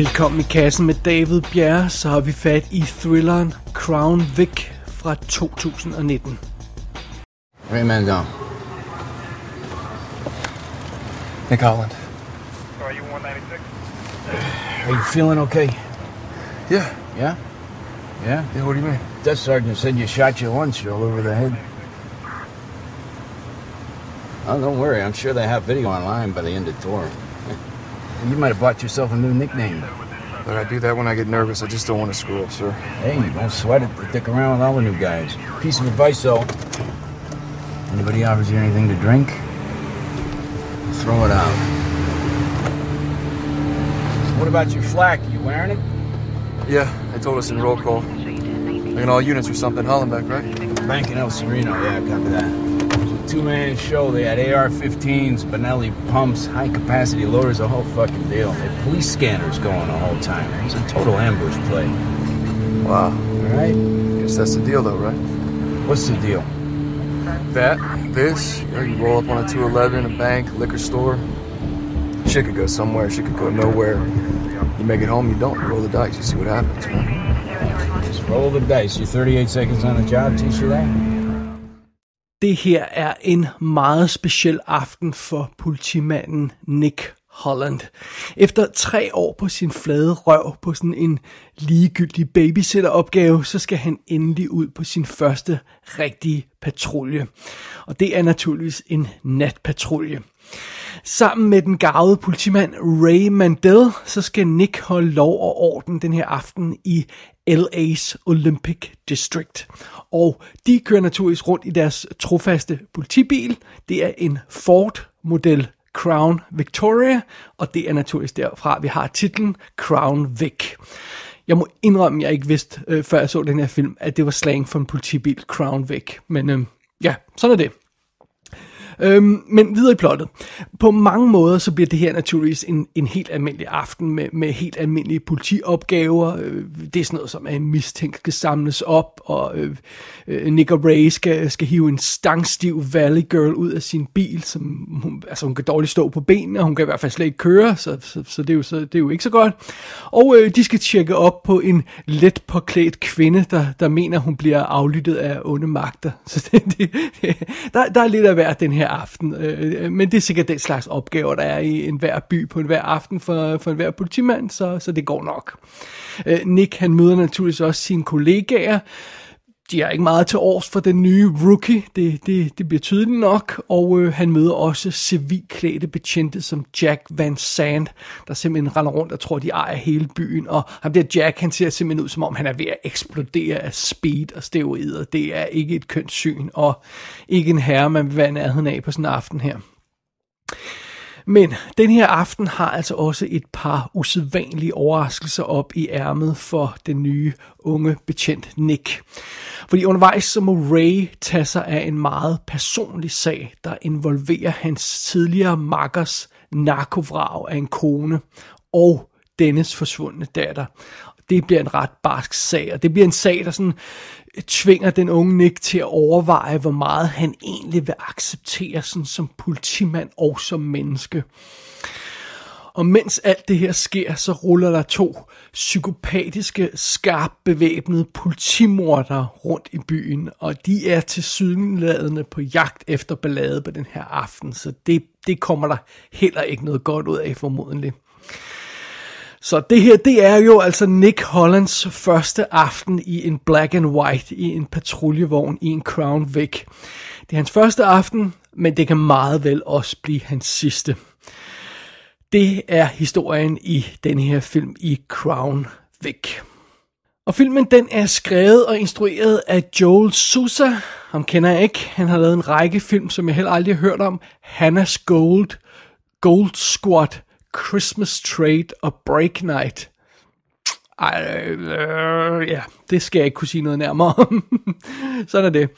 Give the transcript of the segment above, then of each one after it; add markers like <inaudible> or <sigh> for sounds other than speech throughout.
Velkommen i kassen med David Bjerre, så har vi fat i thrilleren Crown Vic fra 2019. Ray Mandel. Nick Holland. Are you 196? Are you feeling okay? Yeah. Yeah? Yeah? Yeah, what do you mean? Death Sergeant said you shot your lunch all over the head. Oh, don't worry. I'm sure they have video online by the end of the tour. You might have bought yourself a new nickname. But I do that when I get nervous. I just don't want to screw up, sir. Hey, don't sweat it. Stick around with all the new guys. Piece of advice, though. Anybody offers you anything to drink, throw it out. What about your flack? You wearing it? Yeah, they told us in roll call. Like in all units or something. Hollenbeck, right? Bank in El Sereno, yeah, copy that. A two-man show. They had AR-15s, Benelli pumps, high-capacity loaders, the whole fucking deal. They had police scanners going the whole time. It was a total ambush play. Wow. All right? Guess that's the deal, though, right? What's the deal? That, this, you, know, you roll up on a 211, a bank, liquor store. Shit could go somewhere. Shit could go nowhere. You make it home, you don't. You roll the dice. You see what happens, right? Just roll the dice. You're 38 seconds on the job, teach you that? Det her er en meget speciel aften for politimanden Nick Holland. Efter tre år på sin flade røv på sådan en ligegyldig babysitteropgave, så skal han endelig ud på sin første rigtige patrulje. Og det er naturligvis en natpatrulje. Sammen med den gavede politimand Ray Mandel, så skal Nick holde lov og orden den her aften i LA's Olympic District. Og de kører naturligvis rundt i deres trofaste politibil. Det er en Ford model Crown Victoria, og det er naturligvis derfra, vi har titlen Crown Vic. Jeg må indrømme, at jeg ikke vidste, øh, før jeg så den her film, at det var slang for en politibil Crown Vic. Men øh, ja, sådan er det. Øhm, men videre i plottet. På mange måder så bliver det her naturligvis en, en helt almindelig aften med, med helt almindelige politiopgaver. Øh, det er sådan noget som, at en mistænkt skal samles op, og øh, øh, Nick og Ray skal, skal hive en stangstiv Valley Girl ud af sin bil, som hun, altså hun kan dårligt stå på benene, og hun kan i hvert fald slet ikke køre, så, så, så, det, er jo, så det er jo ikke så godt. Og øh, de skal tjekke op på en let påklædt kvinde, der, der mener, hun bliver aflyttet af onde magter. <laughs> Så det, det, det, der, der er lidt af hver den her aften, øh, øh, men det er sikkert den slags opgaver, der er i enhver by på enhver aften for, for enhver politimand, så, så det går nok. Øh, Nick han møder naturligvis også sine kollegaer, de er ikke meget til års for den nye rookie, det, det, det bliver tydeligt nok, og øh, han møder også civilklædte betjente som Jack Van Sand, der simpelthen render rundt og tror, de ejer hele byen, og ham der Jack, han ser simpelthen ud som om, han er ved at eksplodere af speed og steroider. Det er ikke et kønt syn, og ikke en herre, man vil være nærheden af på sådan en aften her. Men den her aften har altså også et par usædvanlige overraskelser op i ærmet for den nye unge betjent Nick. Fordi undervejs så må Ray tage sig af en meget personlig sag, der involverer hans tidligere makkers narkovrag af en kone og dennes forsvundne datter. Det bliver en ret barsk sag, og det bliver en sag, der sådan tvinger den unge Nick til at overveje, hvor meget han egentlig vil acceptere sådan som politimand og som menneske. Og mens alt det her sker, så ruller der to psykopatiske, skarpt bevæbnede politimordere rundt i byen, og de er til sydenladende på jagt efter ballade på den her aften, så det, det kommer der heller ikke noget godt ud af formodentlig. Så det her, det er jo altså Nick Hollands første aften i en black and white, i en patruljevogn, i en Crown Vic. Det er hans første aften, men det kan meget vel også blive hans sidste. Det er historien i den her film i Crown Vic. Og filmen den er skrevet og instrueret af Joel Sousa. Ham kender jeg ikke. Han har lavet en række film, som jeg heller aldrig har hørt om. Hannah's Gold, Gold Squad, Christmas Trade og Break Night. Ej, øh, ja, det skal jeg ikke kunne sige noget nærmere om. <laughs> Sådan er det.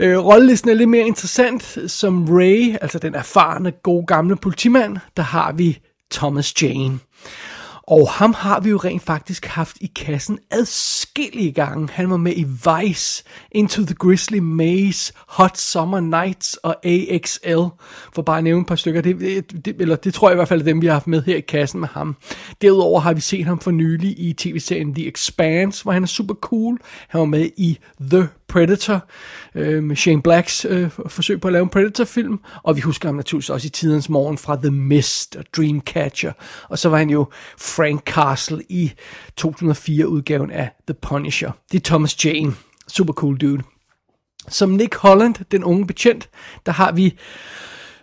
Øh, rollelisten er lidt mere interessant. Som Ray, altså den erfarne, gode gamle politimand, der har vi Thomas Jane. Og ham har vi jo rent faktisk haft i kassen adskillige gange. Han var med i Vice, Into the Grizzly Maze, Hot Summer Nights og AXL, for bare at nævne et par stykker. Det, det, eller det tror jeg i hvert fald er dem, vi har haft med her i kassen med ham. Derudover har vi set ham for nylig i tv-serien The Expanse, hvor han er super cool. Han var med i The Predator, øh, med Shane Blacks øh, forsøg på at lave en Predator-film, og vi husker ham naturligvis også i tidens morgen fra The Mist og Dreamcatcher, og så var han jo Frank Castle i 2004-udgaven af The Punisher. Det er Thomas Jane, super cool dude. Som Nick Holland, den unge betjent, der har vi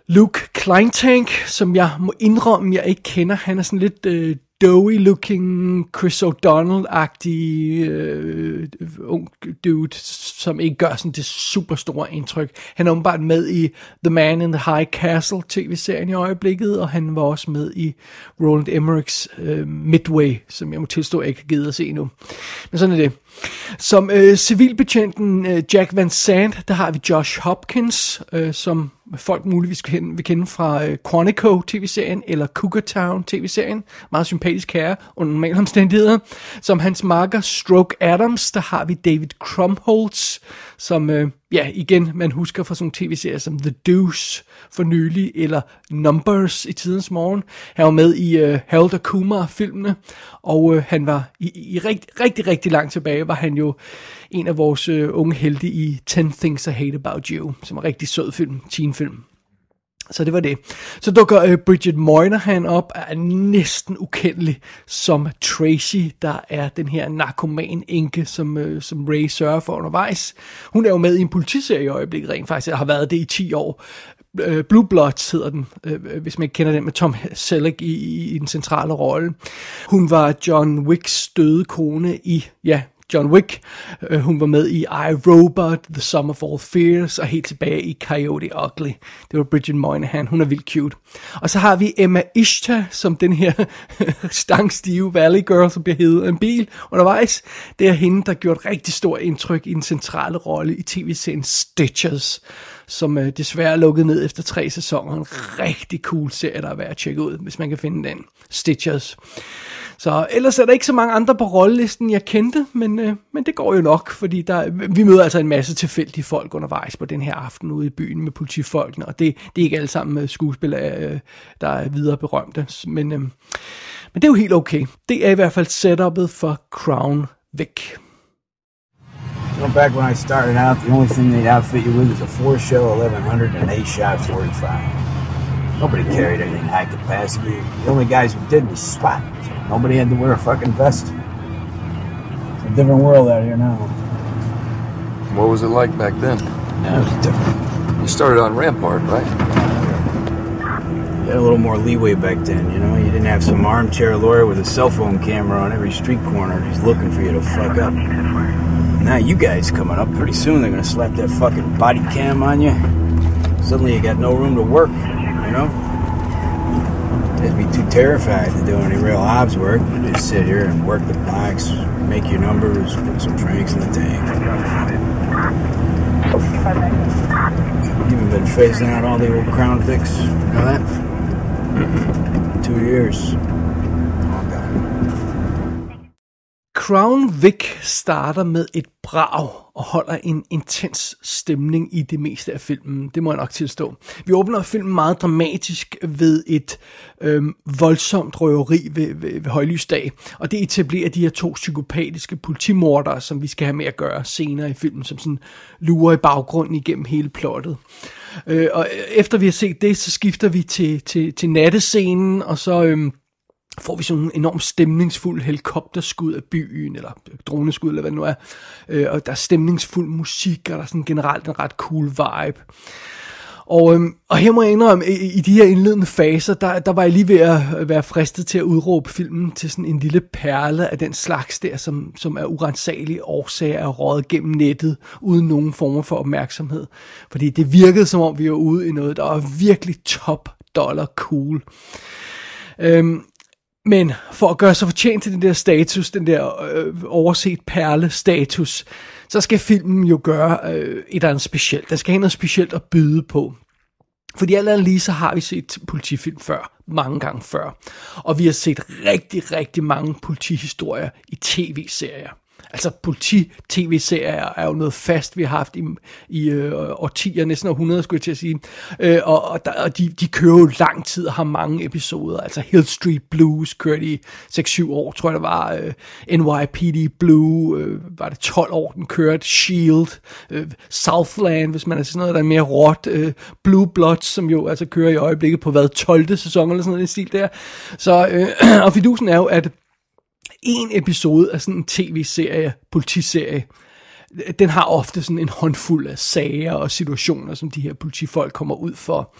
Luke Kleintank, som jeg må indrømme, jeg ikke kender. Han er sådan lidt øh, doughy-looking, Chris O'Donnell-agtig øh, ung dude, som ikke gør sådan det super store indtryk. Han er åbenbart med i The Man in the High Castle tv-serien i øjeblikket, og han var også med i Roland Emmerichs øh, Midway, som jeg må tilstå, jeg ikke har givet at se nu. Men sådan er det. Som øh, civilbetjenten øh, Jack Van Sant, der har vi Josh Hopkins, øh, som folk muligvis kende, vil kende fra øh, Quantico tv-serien eller Cougar Town tv-serien. Meget sympatisk herre under normale omstændigheder. Som hans marker Stroke Adams, der har vi David Crumholtz, som øh, ja, igen, man husker fra sådan nogle tv-serier som The Deuce for nylig, eller Numbers i tidens morgen. Han var med i øh, Harold og Kumar-filmene, og øh, han var i, i rigtig, rigtig, rigtig langt tilbage, var han jo en af vores øh, unge helte i 10 Things I Hate About You, som er en rigtig sød film, teenfilm. Så det var det. Så dukker øh, Bridget Moynihan op, er næsten ukendelig som Tracy, der er den her narkoman enke, som, øh, som Ray sørger for undervejs. Hun er jo med i en politiserie i øjeblikket rent faktisk, og har været det i 10 år. Øh, Blue Bloods hedder den, øh, hvis man ikke kender den, med Tom Selleck i, i, i den centrale rolle. Hun var John Wicks døde kone i, ja, John Wick. Øh, hun var med i I, Robot, The Sum of All Fears, og helt tilbage i Coyote Ugly. Det var Bridget Moynihan, hun er vildt cute. Og så har vi Emma Ishta, som den her <laughs> stangstive Valley Girl, som bliver hedder af en bil undervejs. Det er hende, der gjorde et rigtig stort indtryk i den centrale rolle i tv-serien Stitches som øh, desværre er lukket ned efter tre sæsoner. En rigtig cool serie, der er værd at tjekke ud, hvis man kan finde den. Stitches. Så ellers er der ikke så mange andre på rollelisten, jeg kendte, men, øh, men det går jo nok, fordi der, vi møder altså en masse tilfældige folk undervejs på den her aften ude i byen med politifolkene, og det, det er ikke alle sammen øh, skuespillere, øh, der er videre berømte, men, øh, men det er jo helt okay. Det er i hvert fald setupet for Crown Vic. You know, back when I started out, the only thing they'd outfit you with was a four shell 1100 and an eight shot 45. Nobody carried anything high capacity. The only guys who did was SWAT. Nobody had to wear a fucking vest. It's a different world out here now. What was it like back then? Yeah, it was different. You started on Rampart, right? You had a little more leeway back then, you know? You didn't have some armchair lawyer with a cell phone camera on every street corner just looking for you to fuck up. Now you guys coming up, pretty soon they're gonna slap that fucking body cam on you. Suddenly you got no room to work, you know? You'd be too terrified to do any real ops work. You just sit here and work the box, make your numbers, put some franks in the tank. You've been phasing out all the old Crown Vics. You know that? Two years. Crown Vic starter med et brag og holder en intens stemning i det meste af filmen. Det må jeg nok tilstå. Vi åbner filmen meget dramatisk ved et øhm, voldsomt røveri ved, ved, ved højlysdag. Og det etablerer de her to psykopatiske politimordere, som vi skal have med at gøre senere i filmen, som sådan lurer i baggrunden igennem hele plottet. Øh, og efter vi har set det, så skifter vi til, til, til nattescenen, og så... Øhm, får vi sådan en enormt stemningsfuld helikopterskud af byen, eller droneskud, eller hvad det nu er. Øh, og der er stemningsfuld musik, og der er sådan generelt en ret cool vibe. Og, øhm, og her må jeg indrømme, i, i de her indledende faser, der, der var jeg lige ved at være fristet til at udråbe filmen til sådan en lille perle af den slags der, som, som er urensagelige årsager er rådet gennem nettet, uden nogen former for opmærksomhed. Fordi det virkede som om, vi var ude i noget, der var virkelig top dollar cool. Øhm, men for at gøre sig fortjent til den der status, den der øh, overset perle status, så skal filmen jo gøre øh, et eller andet specielt. Der skal have noget specielt at byde på. Fordi alt andet lige, så har vi set politifilm før, mange gange før. Og vi har set rigtig, rigtig mange politihistorier i tv-serier. Altså politi-tv-serier er jo noget fast, vi har haft i, i øh, årtier, næsten århundreder, skulle jeg til at sige. Øh, og og, der, og de, de kører jo lang tid og har mange episoder. Altså Hill Street Blues kørte i 6-7 år, tror jeg det var. Øh, NYPD Blue, øh, var det 12 år, den kørte. Shield, øh, Southland, hvis man er sådan noget, der er mere råt. Øh, Blue Bloods, som jo altså kører i øjeblikket på hvad, 12. sæson eller sådan noget i stil der. Så, øh, <clears throat> og fidusen er jo, at en episode af sådan en tv-serie, politiserie, den har ofte sådan en håndfuld af sager og situationer, som de her politifolk kommer ud for.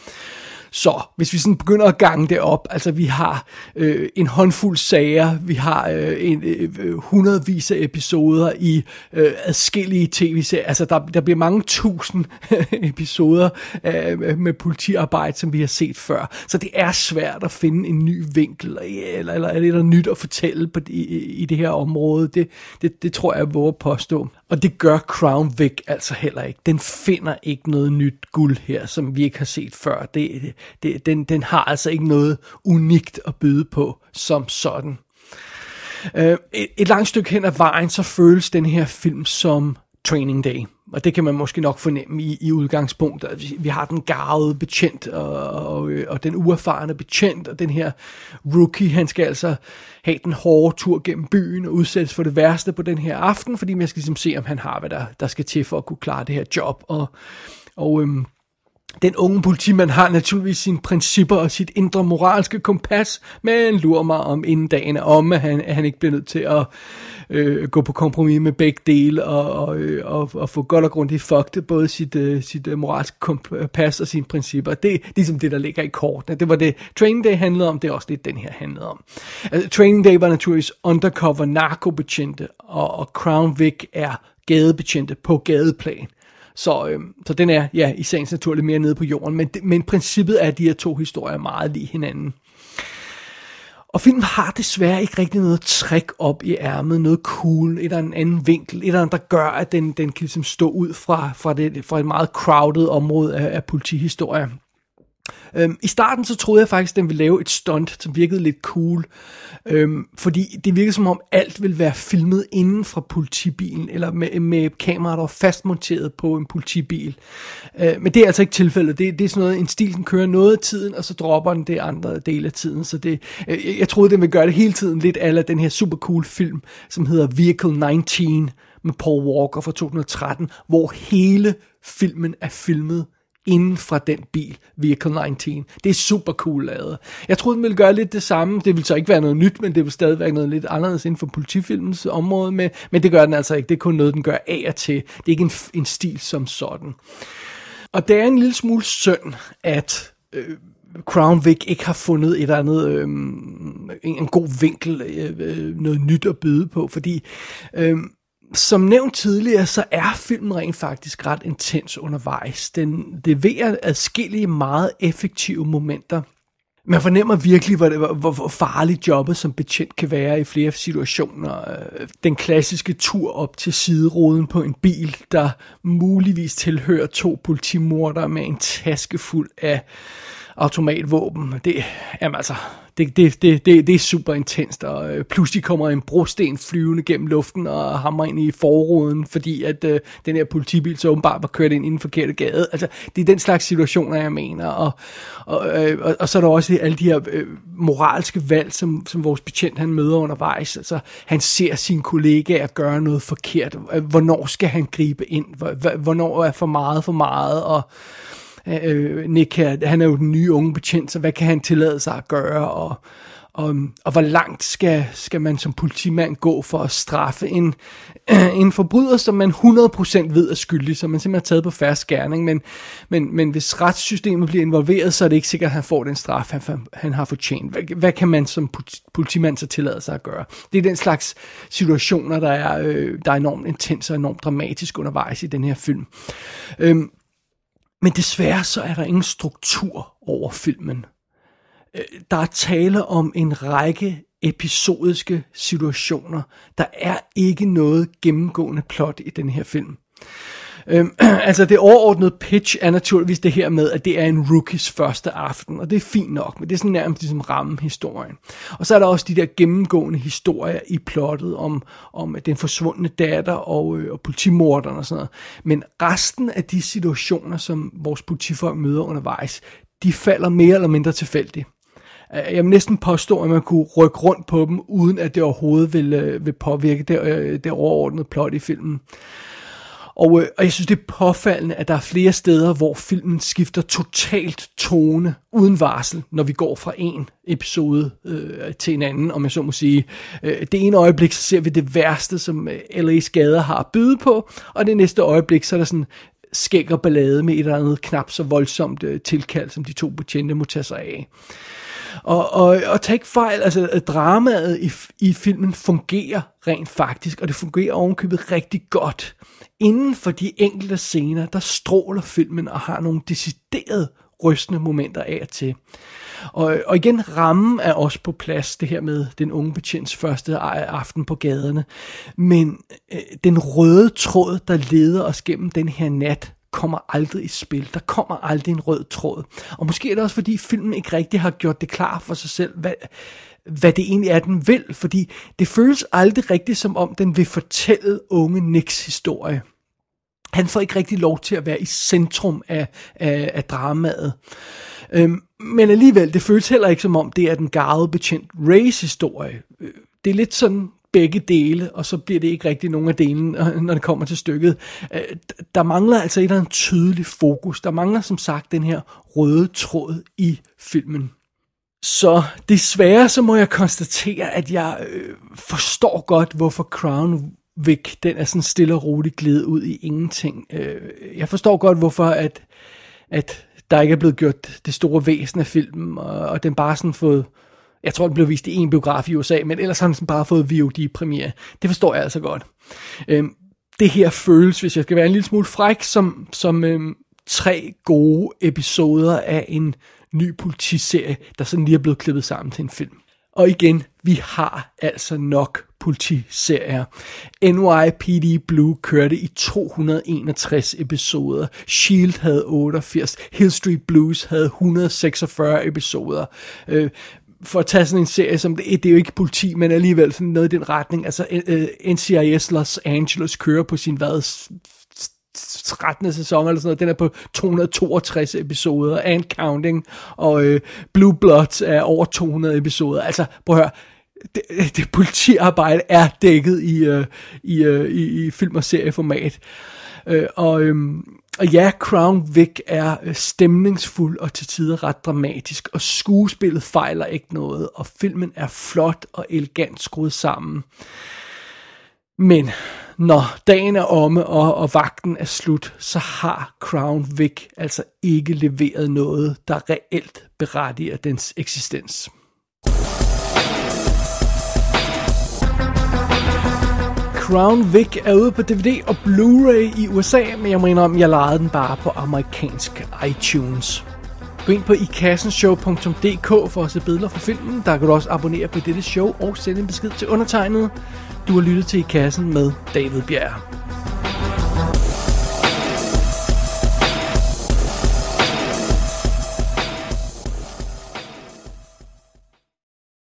Så hvis vi sådan begynder at gange det op, altså vi har øh, en håndfuld sager, vi har øh, en, øh, hundredvis af episoder i øh, adskillige tv-serier, altså der, der bliver mange tusind <laughs> episoder øh, med politiarbejde, som vi har set før. Så det er svært at finde en ny vinkel, eller, eller er det der nyt at fortælle på, i, i det her område. Det, det, det tror jeg, jeg våger påstå. Og det gør Crown Vic altså heller ikke. Den finder ikke noget nyt guld her, som vi ikke har set før. Det, det, den, den har altså ikke noget unikt at byde på som sådan. Øh, et, et langt stykke hen ad vejen, så føles den her film som Training Day. Og det kan man måske nok fornemme i, i udgangspunktet. Vi, vi har den garvede betjent, og, og, øh, og den uerfarne betjent, og den her rookie, han skal altså have den hårde tur gennem byen og udsættes for det værste på den her aften, fordi man skal ligesom se, om han har, hvad der, der skal til for at kunne klare det her job. Og, og øhm, den unge politimand har naturligvis sine principper og sit indre moralske kompas, men lurer mig om inden dagen er om, at han, at han ikke bliver nødt til at øh, gå på kompromis med begge dele og, og, øh, og, og få godt og grundigt fucked både sit, øh, sit øh, moralske kompas og sine principper. Det er ligesom det, der ligger i kortene. Det var det, Training Day handlede om, det er også det, den her handlede om. Altså, Training Day var naturligvis undercover narkobetjente, og, og Crown Vic er gadebetjente på gadeplan. Så, øh, så den er ja, i sagens natur lidt mere nede på jorden, men, men princippet er, at de her to historier meget lige hinanden. Og filmen har desværre ikke rigtig noget trick op i ærmet, noget cool, et eller en anden vinkel, et eller andet, der gør, at den, den kan ligesom stå ud fra, fra, det, fra et meget crowded område af, af politihistorie. Øhm, I starten så troede jeg faktisk, at den ville lave et stunt, som virkede lidt cool. Øhm, fordi det virkede som om alt ville være filmet inden fra politibilen, eller med, med kameraer, der var fastmonteret på en politibil. Øh, men det er altså ikke tilfældet. Det, det er sådan noget, en stil, den kører noget af tiden, og så dropper den det andre del af tiden. Så det, øh, jeg troede, den ville gøre det hele tiden lidt af den her super cool film, som hedder Vehicle 19 med Paul Walker fra 2013, hvor hele filmen er filmet inden fra den bil, Vehicle 19. Det er super cool lavet. Jeg troede, den ville gøre lidt det samme. Det ville så ikke være noget nyt, men det vil stadig være noget lidt anderledes inden for politifilmens område. Men, men det gør den altså ikke. Det er kun noget, den gør af og til. Det er ikke en, en stil som sådan. Og det er en lille smule synd, at... Øh, Crown Vic ikke har fundet et eller andet, øh, en god vinkel, øh, øh, noget nyt at byde på, fordi øh, som nævnt tidligere, så er filmen rent faktisk ret intens undervejs. Den leverer adskillige meget effektive momenter. Man fornemmer virkelig, hvor, hvor, hvor farligt jobbet som betjent kan være i flere situationer. Øh, den klassiske tur op til sideroden på en bil, der muligvis tilhører to politimorder med en taske fuld af automatvåben. Det, jamen altså, det, det, det, det, det er super intenst, og øh, pludselig kommer en brosten flyvende gennem luften og hammer ind i forruden, fordi at øh, den her politibil så åbenbart var kørt ind i den forkerte gade. Altså, det er den slags situationer, jeg mener. Og, og, øh, og, og så er der også alle de her øh, moralske valg, som, som vores betjent han møder undervejs. Altså, han ser sine kollegaer gøre noget forkert. Hvornår skal han gribe ind? Hvornår er for meget for meget? Og øh, Nick her, han er jo den nye unge betjent, så hvad kan han tillade sig at gøre, og, og, og hvor langt skal, skal man som politimand gå for at straffe en, øh, <clears throat> en forbryder, som man 100% ved er skyldig, som man simpelthen har taget på færre skærning, men, men, men hvis retssystemet bliver involveret, så er det ikke sikkert, at han får den straf, han, han har fortjent. Hvad, hvad kan man som politimand så tillade sig at gøre? Det er den slags situationer, der er, øh, der er enormt intens og enormt dramatisk undervejs i den her film. Øhm, men desværre så er der ingen struktur over filmen. Øh, der er tale om en række episodiske situationer. Der er ikke noget gennemgående plot i den her film. Øhm, <clears throat> altså det overordnede pitch er naturligvis det her med, at det er en rookies første aften, og det er fint nok, men det er sådan nærmest ligesom ramme historien. Og så er der også de der gennemgående historier i plottet om, om den forsvundne datter og, øh, og politimorderen og sådan noget. Men resten af de situationer, som vores politifolk møder undervejs, de falder mere eller mindre tilfældigt. Øh, jeg vil næsten påstå, at man kunne rykke rundt på dem, uden at det overhovedet vil, øh, vil påvirke det, øh, det overordnede plot i filmen. Og, øh, og jeg synes, det er påfaldende, at der er flere steder, hvor filmen skifter totalt tone uden varsel, når vi går fra en episode øh, til en anden, om jeg så må sige. Øh, det ene øjeblik, så ser vi det værste, som øh, LA's gader har at byde på, og det næste øjeblik, så er der sådan skæg og ballade med et eller andet knap så voldsomt øh, tilkald, som de to betjente må tage sig af. Og, og, og tag ikke fejl, altså dramaet i, i filmen fungerer rent faktisk, og det fungerer ovenkøbet rigtig godt. Inden for de enkelte scener, der stråler filmen og har nogle deciderede rystende momenter af og til. Og, og igen, rammen er også på plads, det her med den unge betjents første aften på gaderne. Men øh, den røde tråd, der leder os gennem den her nat, kommer aldrig i spil. Der kommer aldrig en rød tråd. Og måske er det også, fordi filmen ikke rigtig har gjort det klar for sig selv, hvad, hvad det egentlig er, den vil. Fordi det føles aldrig rigtigt, som om den vil fortælle unge Nicks historie. Han får ikke rigtig lov til at være i centrum af, af, af dramaet. Øhm, men alligevel, det føles heller ikke som om, det er den garvede betjent Rays historie. Øh, det er lidt sådan begge dele, og så bliver det ikke rigtig nogen af delene, <laughs> når det kommer til stykket. Øh, der mangler altså et eller andet tydeligt fokus. Der mangler som sagt den her røde tråd i filmen. Så desværre så må jeg konstatere, at jeg øh, forstår godt, hvorfor Crown Vic, den er sådan stille og roligt glædet ud i ingenting. Øh, jeg forstår godt, hvorfor at, at der ikke er blevet gjort det store væsen af filmen, og, og den bare sådan fået jeg tror, den blev vist i en biograf i USA, men ellers har den bare fået VOD-premiere. Det forstår jeg altså godt. Øhm, det her føles, hvis jeg skal være en lille smule fræk, som, som øhm, tre gode episoder af en ny politiserie, der sådan lige er blevet klippet sammen til en film. Og igen, vi har altså nok politiserier. NYPD Blue kørte i 261 episoder. Shield havde 88. Hill Street Blues havde 146 episoder. Øh, for at tage sådan en serie, som det, det er jo ikke politi, men alligevel sådan noget i den retning. Altså øh, øh, uh, NCIS Los Angeles kører på sin hvad 13. sæson eller sådan noget. Den er på 262 episoder and counting. Og uh, Blue Bloods er over 200 episoder. Altså, prøv at høre. Det, <laughs> det politiarbejde er dækket i, uh, i, uh, i, i film- og serieformat. Uh, og, um, og ja, Crown Vic er øh, stemningsfuld og til tider ret dramatisk, og skuespillet fejler ikke noget, og filmen er flot og elegant skruet sammen. Men når dagen er omme, og, og vagten er slut, så har Crown Vic altså ikke leveret noget, der reelt berettiger dens eksistens. Crown Vic er ude på DVD og Blu-ray i USA, men jeg mener om, jeg lejede den bare på amerikansk iTunes. Gå ind på ikassenshow.dk for at se billeder fra filmen. Der kan du også abonnere på dette show og sende en besked til undertegnet. Du har lyttet til I Kassen med David Bjerg.